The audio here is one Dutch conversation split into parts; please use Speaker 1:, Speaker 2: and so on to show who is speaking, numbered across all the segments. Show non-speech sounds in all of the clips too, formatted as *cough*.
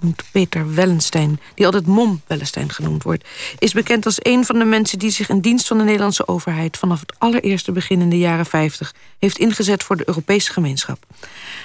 Speaker 1: genoemd Peter Wellenstein... die altijd Mom Wellenstein genoemd wordt... is bekend als een van de mensen die zich in dienst van de Nederlandse overheid... vanaf het allereerste begin in de jaren 50 heeft ingezet voor de Europese gemeenschap.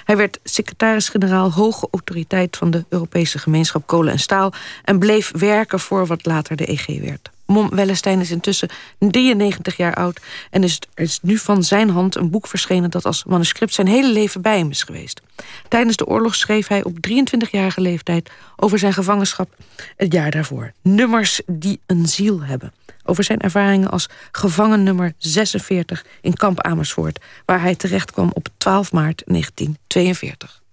Speaker 1: Hij werd secretaris-generaal hoge autoriteit van de Europese gemeenschap Kolen en Staal... en bleef werken voor wat later de EG werd. Mom Wellestein is intussen 93 jaar oud... en is, is nu van zijn hand een boek verschenen... dat als manuscript zijn hele leven bij hem is geweest. Tijdens de oorlog schreef hij op 23-jarige leeftijd... over zijn gevangenschap het jaar daarvoor. Nummers die een ziel hebben. Over zijn ervaringen als gevangen nummer 46 in kamp Amersfoort... waar hij terecht kwam op 12 maart 1942.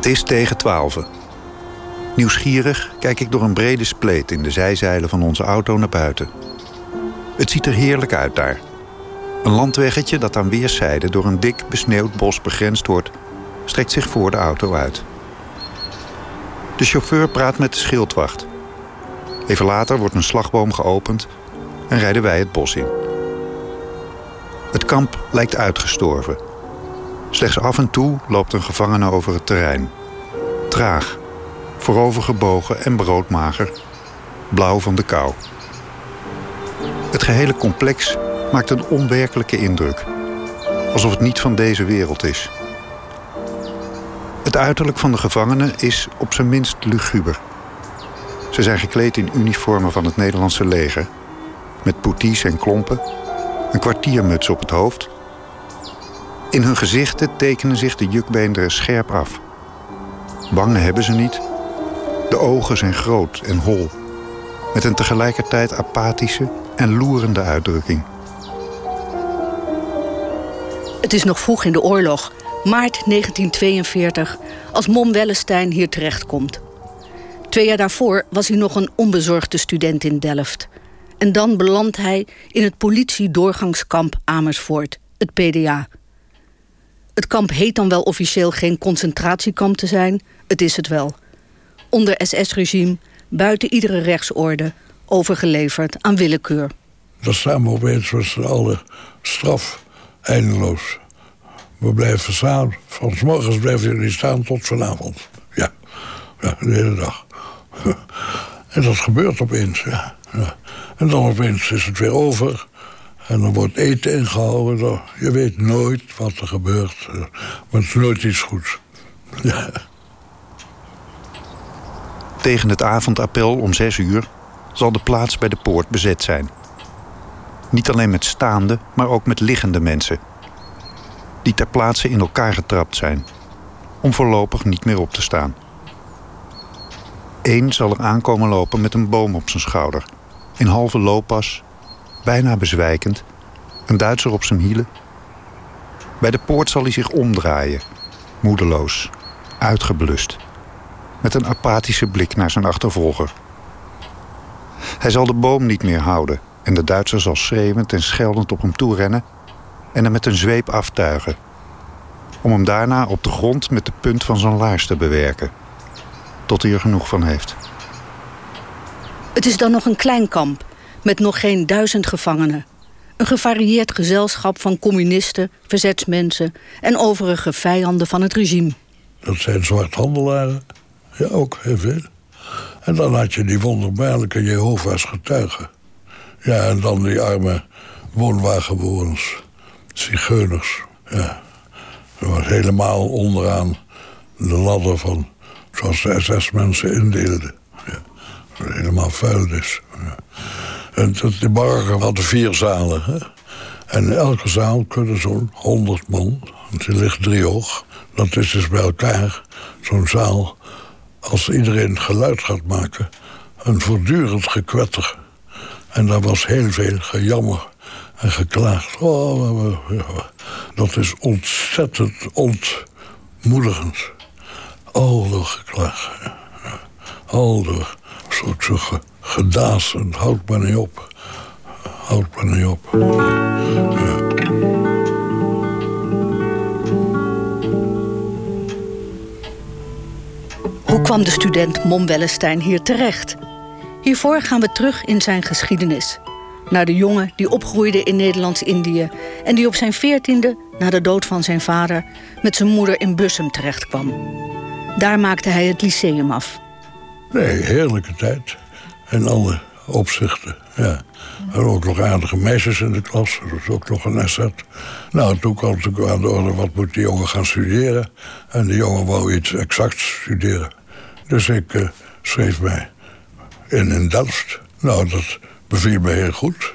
Speaker 2: Het is tegen twaalfen. Nieuwsgierig kijk ik door een brede spleet in de zijzeilen van onze auto naar buiten. Het ziet er heerlijk uit daar. Een landweggetje dat aan weerszijden door een dik besneeuwd bos begrensd wordt, strekt zich voor de auto uit. De chauffeur praat met de schildwacht. Even later wordt een slagboom geopend en rijden wij het bos in. Het kamp lijkt uitgestorven. Slechts af en toe loopt een gevangene over het terrein. Traag, voorovergebogen en broodmager, blauw van de kou. Het gehele complex maakt een onwerkelijke indruk. Alsof het niet van deze wereld is. Het uiterlijk van de gevangenen is op zijn minst luguber. Ze zijn gekleed in uniformen van het Nederlandse leger... met poeties en klompen, een kwartiermuts op het hoofd in hun gezichten tekenen zich de jukbeenderen scherp af. Wangen hebben ze niet. De ogen zijn groot en hol. Met een tegelijkertijd apathische en loerende uitdrukking.
Speaker 3: Het is nog vroeg in de oorlog, maart 1942, als Mom Wellestein hier terechtkomt. Twee jaar daarvoor was hij nog een onbezorgde student in Delft. En dan belandt hij in het politiedoorgangskamp Amersfoort, het PDA. Het kamp heet dan wel officieel geen concentratiekamp te zijn. Het is het wel. Onder SS-regime, buiten iedere rechtsorde, overgeleverd aan willekeur.
Speaker 4: Staan we opeens z'n allen straf, eindeloos. We blijven staan. Van s morgens blijven jullie staan tot vanavond. Ja, ja de hele dag. *laughs* En dat gebeurt opeens, ja. En dan opeens is het weer over. En dan wordt eten ingehouden. Je weet nooit wat er gebeurt. Maar het is nooit iets goeds. *laughs*
Speaker 2: Tegen het avondappel om zes uur zal de plaats bij de poort bezet zijn. Niet alleen met staande, maar ook met liggende mensen. Die ter plaatse in elkaar getrapt zijn. Om voorlopig niet meer op te staan. Eén zal er aankomen lopen met een boom op zijn schouder. In halve looppas bijna bezwijkend, een Duitser op zijn hielen. Bij de poort zal hij zich omdraaien, moedeloos, uitgeblust, met een apathische blik naar zijn achtervolger. Hij zal de boom niet meer houden en de Duitser zal schreeuwend en scheldend op hem toerennen en hem met een zweep aftuigen, om hem daarna op de grond met de punt van zijn laars te bewerken, tot hij er genoeg van heeft.
Speaker 3: Het is dan nog een klein kamp, met nog geen duizend gevangenen. Een gevarieerd gezelschap van communisten, verzetsmensen en overige vijanden van het regime.
Speaker 4: Dat zijn zwarthandelaren. Ja, ook heel veel. En dan had je die wonderbaarlijke Jehovah's getuigen. Ja, en dan die arme woonwagenbewoners, zigeuners. Ja, dat was helemaal onderaan de ladder van zoals de SS-mensen indeelden. Ja, helemaal vuilnis. Ja. De bargen hadden vier zalen. Hè? En elke zaal kunnen zo'n honderd man, want die ligt driehoog. Dat is dus bij elkaar zo'n zaal. Als iedereen geluid gaat maken, een voortdurend gekwetter. En daar was heel veel gejammer en geklaagd. Oh, dat is ontzettend ontmoedigend. Al door geklaagd. Al soort gedaas en houd maar niet op. Houd maar niet op.
Speaker 3: Hoe kwam de student Mom Wellestein hier terecht? Hiervoor gaan we terug in zijn geschiedenis. Naar de jongen die opgroeide in Nederlands-Indië... en die op zijn veertiende, na de dood van zijn vader... met zijn moeder in Bussum terechtkwam. Daar maakte hij het lyceum af.
Speaker 4: Nee, heerlijke tijd. In alle opzichten, ja. En ook nog aardige meisjes in de klas. Dat was ook nog een asset. Nou, toen kwam het aan de orde, wat moet die jongen gaan studeren? En die jongen wou iets exacts studeren. Dus ik uh, schreef mij in in Delft. Nou, dat beviel me heel goed.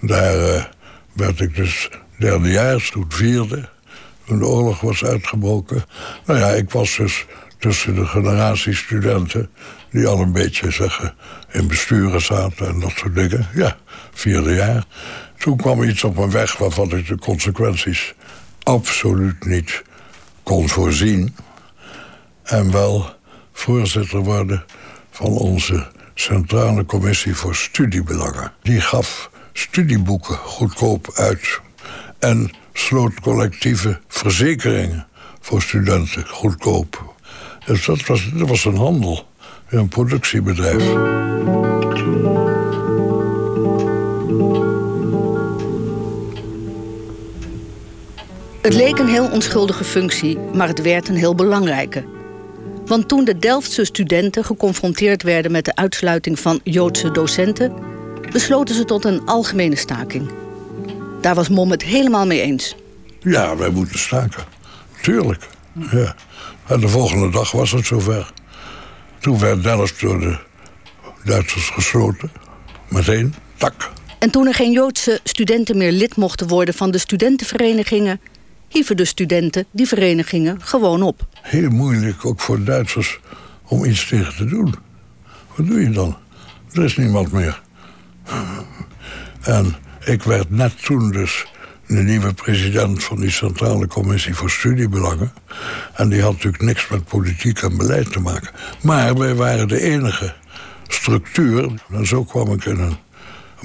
Speaker 4: Daar uh, werd ik dus derdejaars, toen vierde. Toen de oorlog was uitgebroken. Nou ja, ik was dus tussen de generatie studenten... die al een beetje zeggen, in besturen zaten en dat soort dingen. Ja, vierde jaar. Toen kwam iets op mijn weg waarvan ik de consequenties absoluut niet kon voorzien. En wel voorzitter worden van onze Centrale Commissie voor Studiebelangen. Die gaf studieboeken goedkoop uit en sloot collectieve verzekeringen voor studenten goedkoop. Dus dat was, dat was een handel, een productiebedrijf.
Speaker 3: Het leek een heel onschuldige functie, maar het werd een heel belangrijke. Want toen de Delftse studenten geconfronteerd werden met de uitsluiting van Joodse docenten, besloten ze tot een algemene staking. Daar was Mom het helemaal mee eens.
Speaker 4: Ja, wij moeten staken. Tuurlijk. Ja. En de volgende dag was het zover. Toen werd Delft door de Duitsers gesloten. Meteen, tak.
Speaker 3: En toen er geen Joodse studenten meer lid mochten worden van de studentenverenigingen, hieven de studenten die verenigingen gewoon op.
Speaker 4: Heel moeilijk, ook voor Duitsers, om iets tegen te doen. Wat doe je dan? Er is niemand meer. En ik werd net toen dus de nieuwe president van die Centrale Commissie voor Studiebelangen. En die had natuurlijk niks met politiek en beleid te maken. Maar wij waren de enige structuur. En zo kwam ik in een,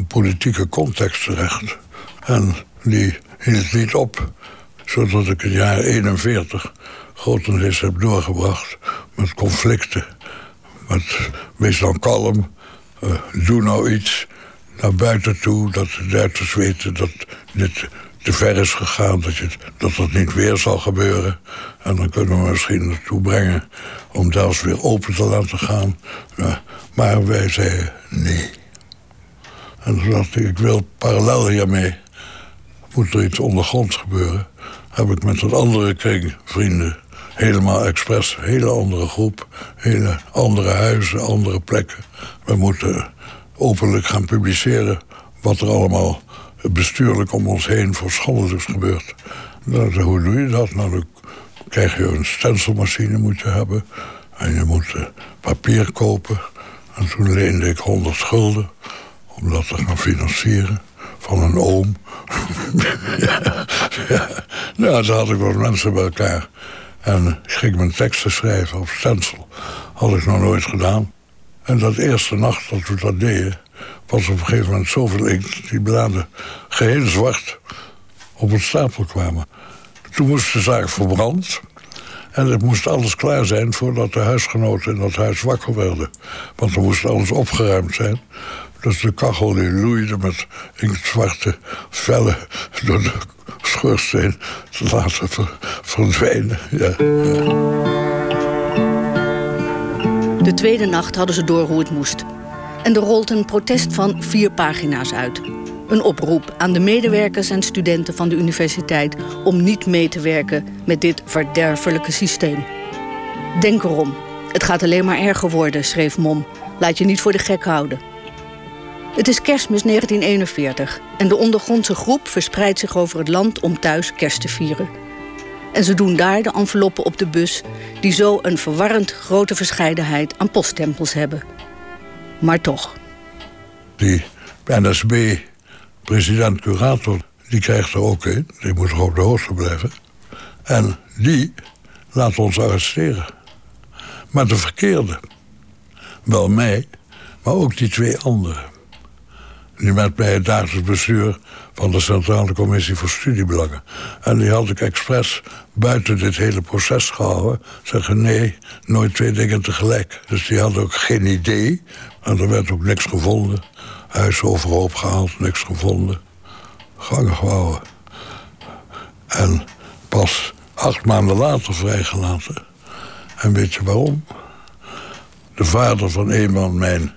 Speaker 4: politieke context terecht. En die hield niet op zodat ik het jaar 41 grotendeels heb doorgebracht met conflicten. Met wees dan kalm, uh, doe nou iets naar buiten toe... dat de Duitsers weten dat dit te ver is gegaan, dat, je, dat dat niet weer zal gebeuren. En dan kunnen we misschien naartoe brengen om Delft weer open te laten gaan. Ja, maar wij zeiden nee. En toen dacht ik, ik wil parallel hiermee... moet er iets ondergronds gebeuren heb ik met een andere kring vrienden helemaal expres, hele andere groep, hele andere huizen, andere plekken. We moeten openlijk gaan publiceren wat er allemaal bestuurlijk om ons heen voor schandelijks gebeurt. Nou, hoe doe je dat? Nou, dan krijg je een stencilmachine moet je hebben. En je moet uh, papier kopen. En toen leende ik 100 schulden om dat te gaan financieren van een oom. *laughs* ja. Nou, toen had ik wat mensen bij elkaar. En ik ging mijn teksten schrijven op stencil. Had ik nog nooit gedaan. En dat eerste nacht dat we dat deden... was op een gegeven moment zoveel inkt... die bladen geheel zwart op het stapel kwamen. Toen moest de zaak verbrand... En het moest alles klaar zijn voordat de huisgenoten in dat huis wakker werden. Want er moest alles opgeruimd zijn. Dus de kachel die loeide met inktzwarte vellen door de schoorsteen te laten verdwijnen. Ja,
Speaker 3: De tweede nacht hadden ze door hoe het moest. En er rolt een protest van vier pagina's uit. Een oproep aan de medewerkers en studenten van de universiteit om niet mee te werken met dit verderfelijke systeem. Denk erom, het gaat alleen maar erger worden, schreef Mom. Laat je niet voor de gek houden. Het is kerstmis 1941 en de ondergrondse groep verspreidt zich over het land om thuis kerst te vieren. En ze doen daar de enveloppen op de bus, die zo een verwarrend grote verscheidenheid aan posttempels hebben. Maar toch.
Speaker 4: Die NSB, president-curator, die krijgt er ook in. Die moet er op de hoogte blijven. En die laat ons arresteren. Maar de verkeerde. Wel mij, maar ook die twee anderen Die met mij het dagelijks bestuur van de Centrale Commissie voor Studiebelangen. En die had ik expres buiten dit hele proces gehouden. Zeggen nee, nooit twee dingen tegelijk. Dus die hadden ook geen idee. En er werd ook niks gevonden. Huis overhoop gehaald, niks gevonden. Gangen gehouden. En pas acht maanden later vrijgelaten. En weet je waarom? De vader van een van mijn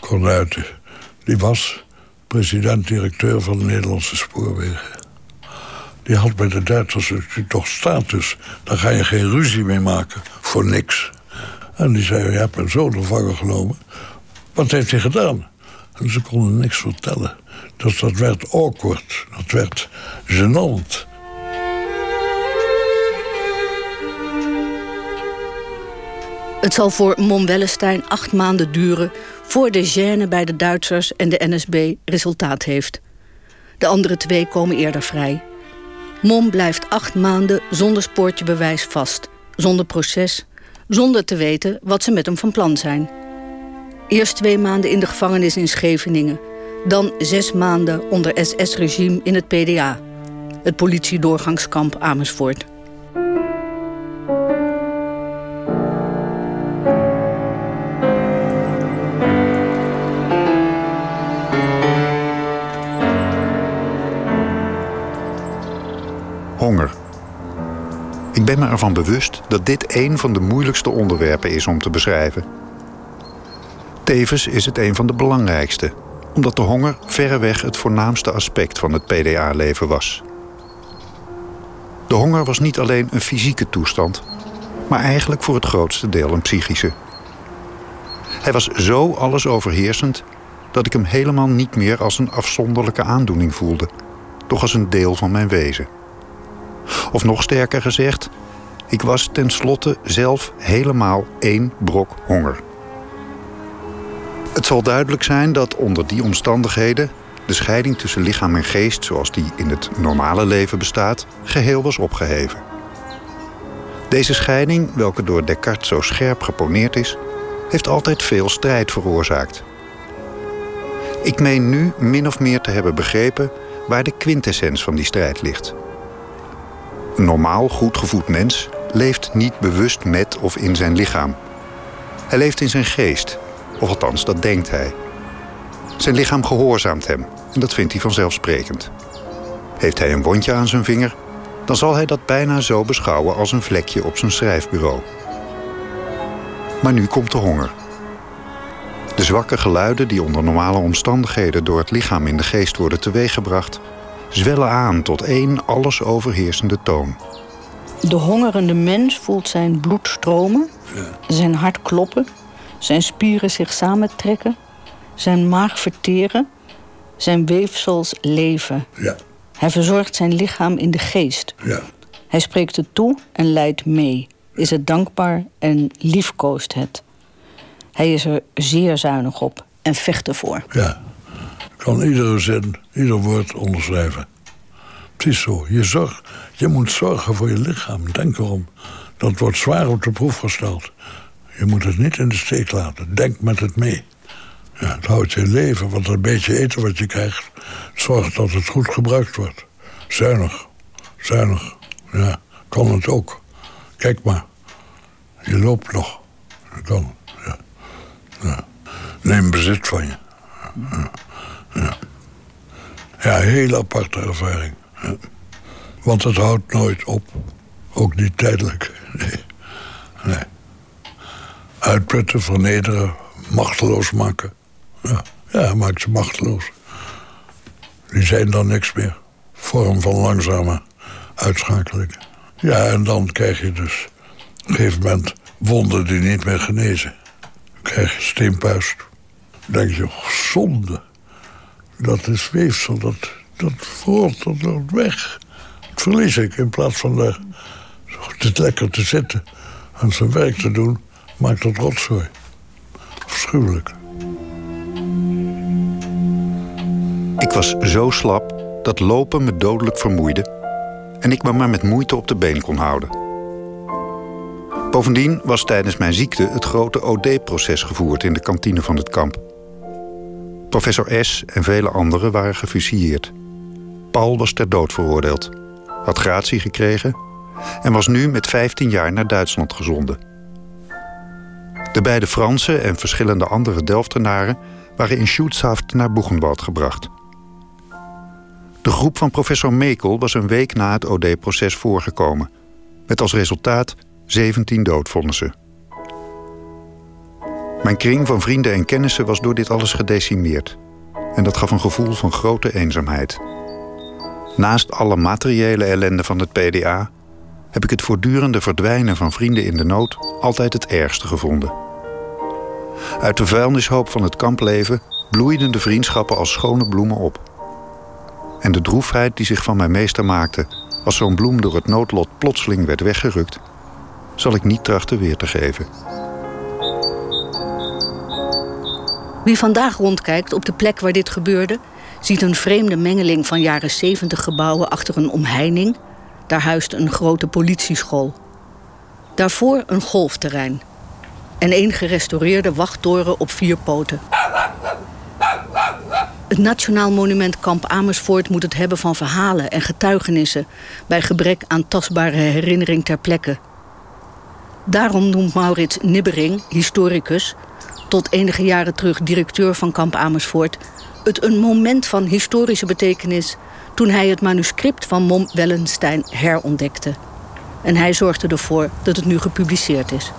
Speaker 4: kornuiten... die was president-directeur van de Nederlandse Spoorwegen. Die had bij de Duitsers toch status. Daar ga je geen ruzie mee maken, voor niks. En die zei, je hebt mijn zoon gevangen genomen. Wat heeft hij gedaan? En ze konden niks vertellen. Dus dat werd awkward, dat werd gênant.
Speaker 3: Het zal voor Mom Wellestein acht maanden duren voor de gêne bij de Duitsers en de NSB resultaat heeft. De andere twee komen eerder vrij. Mom blijft acht maanden zonder spoortje bewijs vast, zonder proces, zonder te weten wat ze met hem van plan zijn. Eerst twee maanden in de gevangenis in Scheveningen, dan zes maanden onder SS-regime in het PDA, het politiedoorgangskamp Amersfoort.
Speaker 2: Ben me ervan bewust dat dit een van de moeilijkste onderwerpen is om te beschrijven. Tevens is het een van de belangrijkste, omdat de honger verreweg het voornaamste aspect van het PDA-leven was. De honger was niet alleen een fysieke toestand, maar eigenlijk voor het grootste deel een psychische. Hij was zo alles overheersend dat ik hem helemaal niet meer als een afzonderlijke aandoening voelde, doch als een deel van mijn wezen. Of nog sterker gezegd, ik was tenslotte zelf helemaal één brok honger. Het zal duidelijk zijn dat onder die omstandigheden de scheiding tussen lichaam en geest, zoals die in het normale leven bestaat, geheel was opgeheven. Deze scheiding, welke door Descartes zo scherp geponeerd is, heeft altijd veel strijd veroorzaakt. Ik meen nu min of meer te hebben begrepen waar de quintessens van die strijd ligt. Een normaal goed gevoed mens leeft niet bewust met of in zijn lichaam. Hij leeft in zijn geest, of althans dat denkt hij. Zijn lichaam gehoorzaamt hem en dat vindt hij vanzelfsprekend. Heeft hij een wondje aan zijn vinger, dan zal hij dat bijna zo beschouwen als een vlekje op zijn schrijfbureau. Maar nu komt de honger. De zwakke geluiden die onder normale omstandigheden door het lichaam in de geest worden teweeggebracht, zwellen aan tot één alles overheersende toon.
Speaker 3: De hongerende mens voelt zijn bloed stromen, zijn hart kloppen, zijn spieren zich samentrekken, zijn maag verteren, zijn weefsels leven.
Speaker 4: Ja,
Speaker 3: Hij verzorgt zijn lichaam in de geest.
Speaker 4: ja,
Speaker 3: Hij spreekt het toe en leidt mee, is het dankbaar en liefkoost het. Hij is er zeer zuinig op en vecht ervoor.
Speaker 4: ja. Kan iedere zin, ieder woord onderschrijven. Het is zo. Je, zorg, je moet zorgen voor je lichaam. Denk erom. Dat wordt zwaar op de proef gesteld. Je moet het niet in de steek laten. Denk met het mee. Ja, het houdt je leven, want een beetje eten wat je krijgt... zorgt dat het goed gebruikt wordt. Zuinig. Zuinig. Ja, kan het ook. Kijk maar. Je loopt nog. Dat kan. Ja. Ja. Neem bezit van je. Ja. Ja, ja heel aparte ervaring. Ja. Want het houdt nooit op. Ook niet tijdelijk. *laughs* Nee. nee. Uitputten, vernederen, machteloos maken. Ja, ja maakt ze machteloos. Die zijn dan niks meer. Vorm van langzame uitschakeling. Ja, en dan krijg je dus op een gegeven moment wonden die niet meer genezen. Dan krijg je steenpuist. Dan denk je, zonde. Dat is weefsel, dat, dat voort, dat loopt weg. Dat verlies ik in plaats van daar het lekker te zitten en zijn werk te doen, maakt dat rotzooi. Afschuwelijk.
Speaker 2: Ik was zo slap dat lopen me dodelijk vermoeide en ik me maar met moeite op de been kon houden. Bovendien was tijdens mijn ziekte het grote OD-proces gevoerd in de kantine van het kamp. Professor S. en vele anderen waren gefusilleerd. Paul was ter dood veroordeeld, had gratie gekregen en was nu met 15 jaar naar Duitsland gezonden. De beide Fransen en verschillende andere Delftenaren waren in Schutzhaft naar Boegenwald gebracht. De groep van professor Mekel was een week na het OD-proces voorgekomen, met als resultaat 17 doodvonnissen. Mijn kring van vrienden en kennissen was door dit alles gedecimeerd. En dat gaf een gevoel van grote eenzaamheid. Naast alle materiële ellende van het PDA heb ik het voortdurende verdwijnen van vrienden in de nood altijd het ergste gevonden. Uit de vuilnishoop van het kampleven bloeiden de vriendschappen als schone bloemen op. En de droefheid die zich van mij meester maakte als zo'n bloem door het noodlot plotseling werd weggerukt, zal ik niet trachten weer te geven.
Speaker 3: Wie vandaag rondkijkt op de plek waar dit gebeurde, ziet een vreemde mengeling van jaren 70 gebouwen achter een omheining. Daar huist een grote politieschool. Daarvoor een golfterrein. En een gerestaureerde wachttoren op vier poten. Het Nationaal Monument Kamp Amersfoort moet het hebben van verhalen en getuigenissen bij gebrek aan tastbare herinnering ter plekke. Daarom noemt Maurits Nibbering, historicus, tot enige jaren terug directeur van kamp Amersfoort, het een moment van historische betekenis toen hij het manuscript van Mom Wellenstein herontdekte. En hij zorgde ervoor dat het nu gepubliceerd is.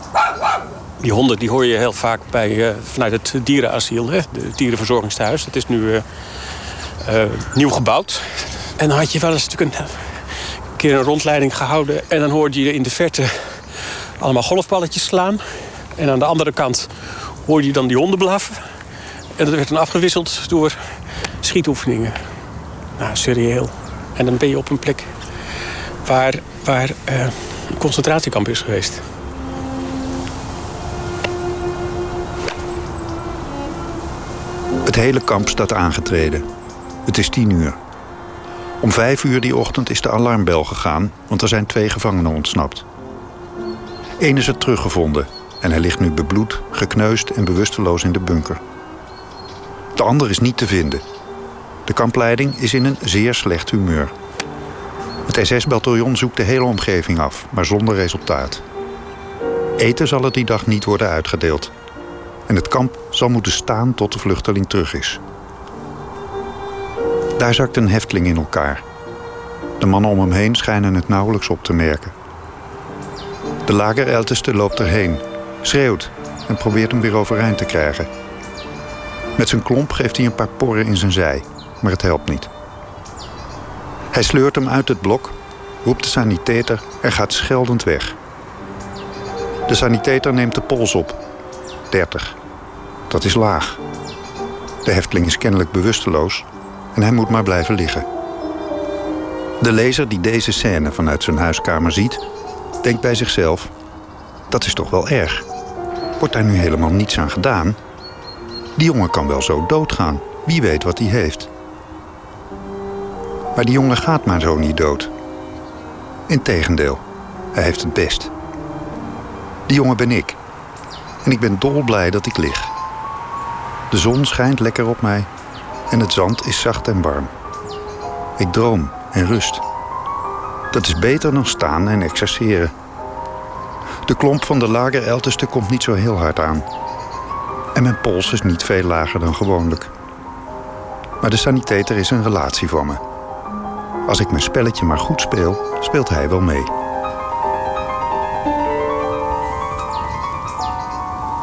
Speaker 5: Die honden die hoor je heel vaak bij, uh, vanuit het dierenasiel, hè, het dierenverzorgingstehuis. Dat is nu uh, uh, nieuw gebouwd. En dan had je wel eens natuurlijk een, een keer een rondleiding gehouden... en dan hoorde je in de verte allemaal golfballetjes slaan. En aan de andere kant hoorde je dan die honden blaffen. En dat werd dan afgewisseld door schietoefeningen. Nou, serieel. En dan ben je op een plek waar, waar uh, een concentratiekamp is geweest.
Speaker 2: Het hele kamp staat aangetreden. Het is tien uur. Om vijf uur die ochtend is de alarmbel gegaan, want er zijn twee gevangenen ontsnapt. Eén is er teruggevonden en hij ligt nu bebloed, gekneusd en bewusteloos in de bunker. De ander is niet te vinden. De kampleiding is in een zeer slecht humeur. Het SS-bataljon zoekt de hele omgeving af, maar zonder resultaat. Eten zal er die dag niet worden uitgedeeld. En het kamp zal moeten staan tot de vluchteling terug is. Daar zakt een hefteling in elkaar. De mannen om hem heen schijnen het nauwelijks op te merken. De lagerelteste loopt erheen, schreeuwt en probeert hem weer overeind te krijgen. Met zijn klomp geeft hij een paar porren in zijn zij, maar het helpt niet. Hij sleurt hem uit het blok, roept de sanitator en gaat scheldend weg. De sanitator neemt de pols op. 30. Dat is laag. De hefteling is kennelijk bewusteloos en hij moet maar blijven liggen. De lezer die deze scène vanuit zijn huiskamer ziet, denkt bij zichzelf: dat is toch wel erg. Wordt daar nu helemaal niets aan gedaan? Die jongen kan wel zo doodgaan. Wie weet wat hij heeft. Maar die jongen gaat maar zo niet dood. Integendeel, hij heeft het best. Die jongen ben ik. En ik ben dolblij dat ik lig. De zon schijnt lekker op mij en het zand is zacht en warm. Ik droom en rust. Dat is beter dan staan en exerceren. De klomp van de lagerelteste komt niet zo heel hard aan. En mijn pols is niet veel lager dan gewoonlijk. Maar de sanitator is een relatie voor me. Als ik mijn spelletje maar goed speel, speelt hij wel mee.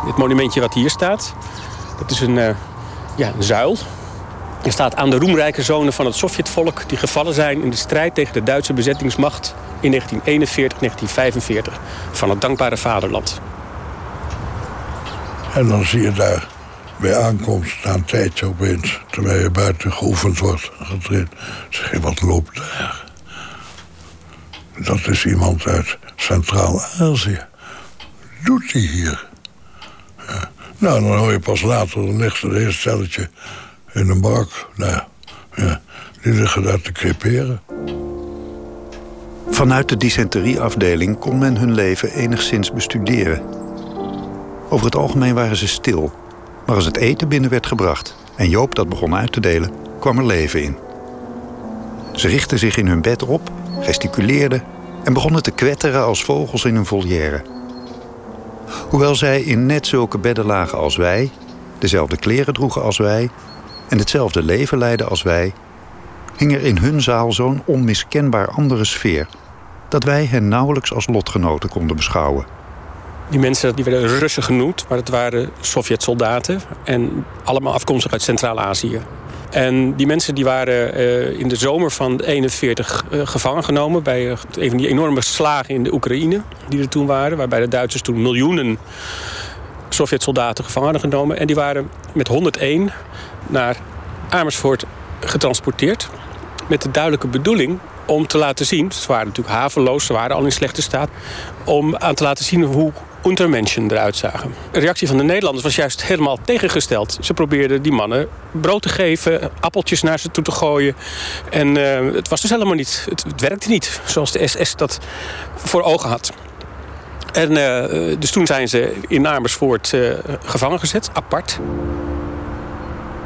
Speaker 5: Dit monumentje wat hier staat, dat is een, uh, ja, een zuil. Er staat aan de roemrijke zonen van het Sovjetvolk... die gevallen zijn in de strijd tegen de Duitse bezettingsmacht... in 1941, 1945 van het dankbare vaderland.
Speaker 4: En dan zie je daar bij aankomst na een tijdje opeens... terwijl je buiten geoefend wordt, getraind... zeg je, wat loopt daar? Dat is iemand uit Centraal-Azië. Doet hij hier? Nou, dan hoor je pas later, dan ligt er een stelletje in een bak. Nou, die liggen daar te creperen.
Speaker 2: Vanuit de dysenterieafdeling kon men hun leven enigszins bestuderen. Over het algemeen waren ze stil. Maar als het eten binnen werd gebracht en Joop dat begon uit te delen, kwam er leven in. Ze richtten zich in hun bed op, gesticuleerden en begonnen te kwetteren als vogels in een volière. Hoewel zij in net zulke bedden lagen als wij, dezelfde kleren droegen als wij en hetzelfde leven leidden als wij, hing er in hun zaal zo'n onmiskenbaar andere sfeer dat wij hen nauwelijks als lotgenoten konden beschouwen.
Speaker 5: Die mensen die werden Russen genoemd, maar het waren Sovjet-soldaten en allemaal afkomstig uit Centraal-Azië. En die mensen die waren uh, in de zomer van 41 uh, gevangen genomen... bij uh, een van die enorme slagen in de Oekraïne die er toen waren... waarbij de Duitsers toen miljoenen Sovjet-soldaten gevangen hadden genomen. En die waren met 101 naar Amersfoort getransporteerd... met de duidelijke bedoeling om te laten zien... ze waren natuurlijk haveloos, ze waren al in slechte staat... om aan te laten zien hoe Untermenschen eruit zagen. De reactie van de Nederlanders was juist helemaal tegengesteld. Ze probeerden die mannen brood te geven, appeltjes naar ze toe te gooien. En uh, het was dus helemaal niet, het, werkte niet zoals de SS dat voor ogen had. En uh, dus toen zijn ze in Amersfoort uh, gevangen gezet, apart.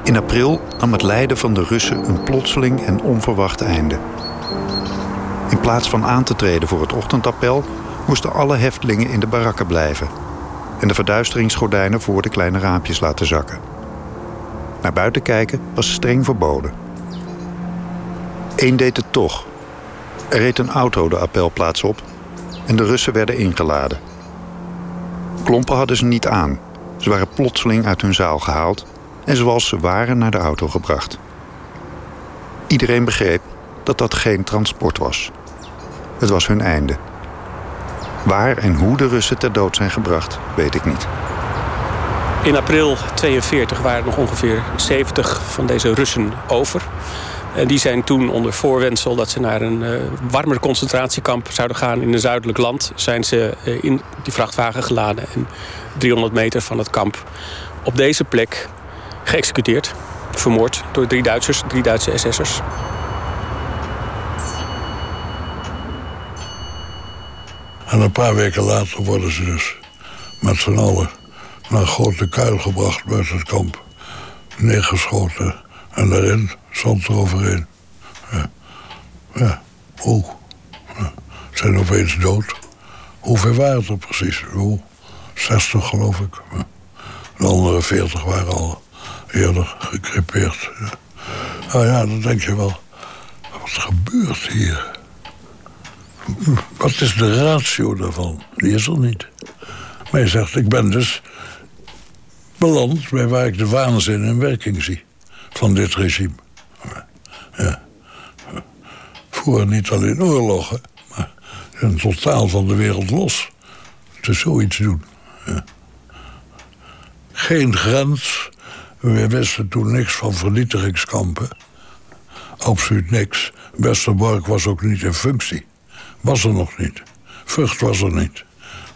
Speaker 2: In april nam het lijden van de Russen een plotseling en onverwacht einde. In plaats van aan te treden voor het ochtendappel moesten alle heftelingen in de barakken blijven en de verduisteringsgordijnen voor de kleine raampjes laten zakken. Naar buiten kijken was streng verboden. Eén deed het toch. Er reed een auto de appelplaats op en de Russen werden ingeladen. Klompen hadden ze niet aan. Ze waren plotseling uit hun zaal gehaald en zoals ze waren naar de auto gebracht. Iedereen begreep dat dat geen transport was. Het was hun einde. Waar en hoe de Russen ter dood zijn gebracht, weet ik niet.
Speaker 5: In april 42 waren er nog ongeveer 70 van deze Russen over. En die zijn toen onder voorwendsel dat ze naar een uh, warmer concentratiekamp zouden gaan in een zuidelijk land, zijn ze uh, in die vrachtwagen geladen en 300 meter van het kamp op deze plek geëxecuteerd, vermoord door drie Duitsers, drie Duitse SS'ers.
Speaker 4: En een paar weken later worden ze dus met z'n allen naar een grote kuil gebracht buiten het kamp. Neergeschoten. En daarin stond er overheen. Ja. Oeh. Ja. Zijn opeens dood. Hoeveel waren het er precies? Oeh. 60 geloof ik. De andere 40 waren al eerder gecrepeerd. Ja. Nou ja, dan denk je wel... Wat gebeurt hier? Wat is de ratio daarvan? Die is er niet. Maar je zegt, ik ben dus beland bij waar ik de waanzin in werking zie. Van dit regime. Ja. Voeren niet alleen oorlogen, maar een totaal van de wereld los. Te zoiets doen. Ja. Geen grens. We wisten toen niks van vernietigingskampen. Absoluut niks. Westerbork was ook niet in functie was er nog niet. Vrucht was er niet.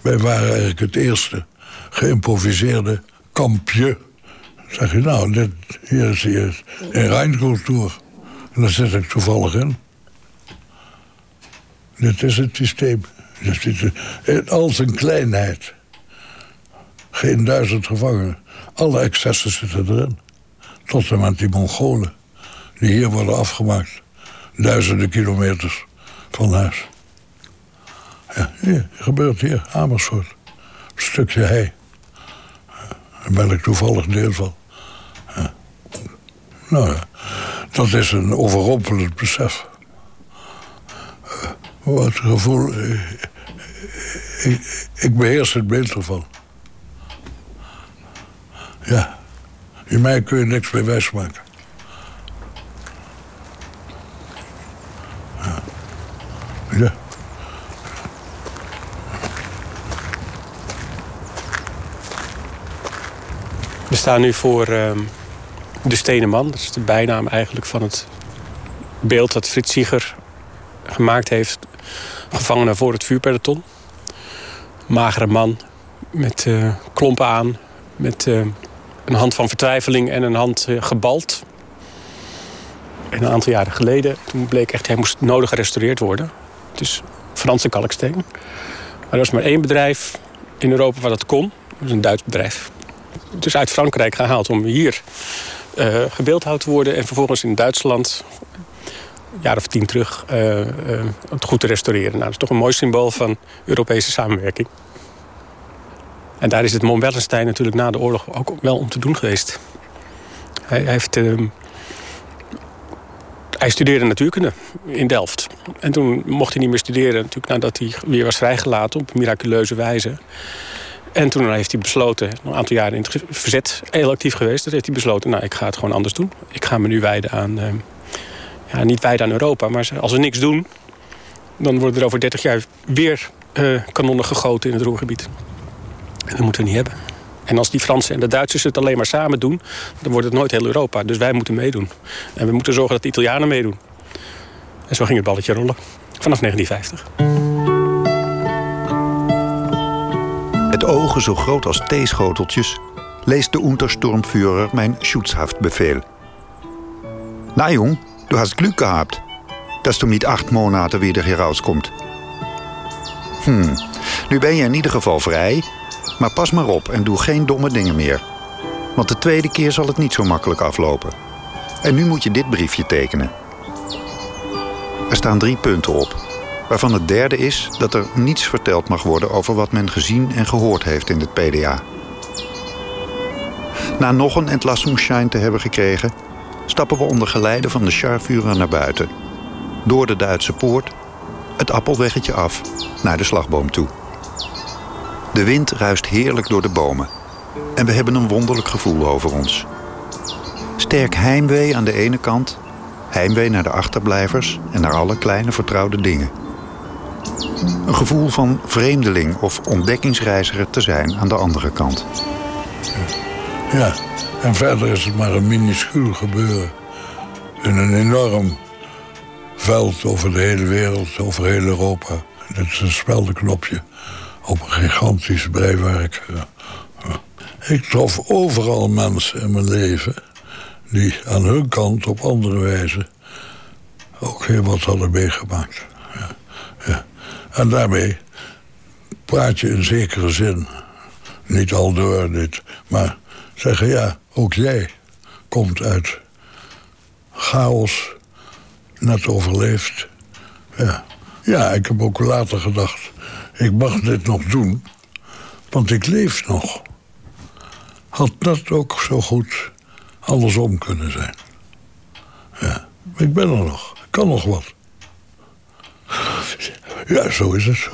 Speaker 4: Wij waren eigenlijk het eerste geïmproviseerde kampje. Zeg je, nou, dit, hier is hier in Rijncultuur. En daar zit ik toevallig in. Dit is het systeem. In al zijn kleinheid. Geen duizend gevangenen. Alle excessen zitten erin. Tot en met die Mongolen. Die hier worden afgemaakt. Duizenden kilometers van huis. Ja, gebeurt hier, Amersfoort. Een stukje hei. Daar ben ik toevallig deel van. Ja. Nou ja, dat is een overrompelend besef. Uh, wat gevoel... Ik, ik, ik beheers het beeld ervan. Ja, in mij kun je niks meer wijsmaken.
Speaker 5: Staan nu voor uh, de Stenen Man. Dat is de bijnaam eigenlijk van het beeld dat Frits Sieger gemaakt heeft. Gevangenen voor het vuurpeloton. Magere man met uh, klompen aan. Met uh, een hand van vertwijfeling en een hand uh, gebald. En een aantal jaren geleden toen bleek echt... hij moest nodig gerestaureerd worden. Is Franse kalksteen. Maar er was maar één bedrijf in Europa waar dat kon. Dat is een Duits bedrijf dus uit Frankrijk gehaald om hier uh, gebeeldhouwd worden... en vervolgens in Duitsland, een jaar of tien terug, uh, het goed te restaureren. Nou, dat is toch een mooi symbool van Europese samenwerking. En daar is het Mom Wellenstein natuurlijk na de oorlog ook wel om te doen geweest. Hij, hij heeft... Ehm, hij studeerde natuurkunde in Delft. En toen mocht hij niet meer studeren, natuurlijk nadat hij weer was vrijgelaten op miraculeuze wijze. En toen heeft hij besloten, een aantal jaren in het verzet heel actief geweest. Toen heeft hij besloten, nou ik ga het gewoon anders doen. Ik ga me nu wijden aan, uh, ja, niet wijden aan Europa, maar als we niks doen... dan worden er over 30 jaar weer uh, kanonnen gegoten in het Roergebied. En dat moeten we niet hebben. En als die Fransen en de Duitsers het alleen maar samen doen... dan wordt het nooit heel Europa. Dus wij moeten meedoen. En we moeten zorgen dat de Italianen meedoen. En zo ging het balletje rollen. Vanaf 1950.
Speaker 2: Met ogen zo groot als theeschoteltjes leest de Untersturmführer mijn Schutzhaftbefehl. Na jong, du hast Glück gehabt, dass du niet acht Monaten weer hier. Hm, nu ben je in ieder geval vrij, maar pas maar op en doe geen domme dingen meer. Want de tweede keer zal het niet zo makkelijk aflopen. En nu moet je dit briefje tekenen. Er staan drie punten op waarvan het derde is dat er niets verteld mag worden over wat men gezien en gehoord heeft in het PDA. Na nog een Entlassungsschein te hebben gekregen, stappen we onder geleide van de Scharführer naar buiten. Door de Duitse poort, het appelweggetje af, naar de slagboom toe. De wind ruist heerlijk door de bomen en we hebben een wonderlijk gevoel over ons. Sterk heimwee aan de ene kant, heimwee naar de achterblijvers en naar alle kleine vertrouwde dingen. Een gevoel van vreemdeling of ontdekkingsreiziger te zijn aan de andere kant.
Speaker 4: Ja, en verder is het maar een minuscuul gebeuren. In een enorm veld over de hele wereld, over heel Europa. Dit is een speldenknopje op een gigantisch breiwerk. Ik trof overal mensen in mijn leven die aan hun kant op andere wijze ook heel wat hadden meegemaakt. Ja. Ja. En daarmee praat je in zekere zin, niet al door dit, maar zeggen ja, ook jij komt uit chaos, net overleefd. Ja. ja, ik heb ook later gedacht, ik mag dit nog doen, want ik leef nog. Had dat ook zo goed andersom kunnen zijn. Ja, ik ben er nog, ik kan nog wat. Ja, zo is het.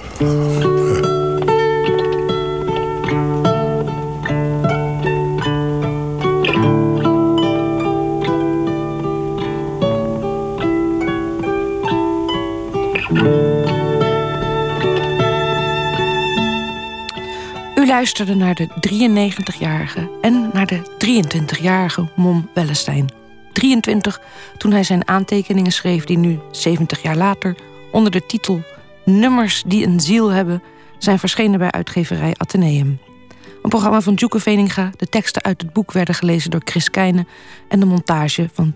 Speaker 1: U luisterde naar de 93-jarige en naar de 23-jarige Mom Wellestein. 23 toen hij zijn aantekeningen schreef die nu, 70 jaar later, onder de titel Nummers die een ziel hebben zijn verschenen bij uitgeverij Atheneum. Een programma van Djoeke Veninga, de teksten uit het boek werden gelezen door Chris Keijnen en de montage van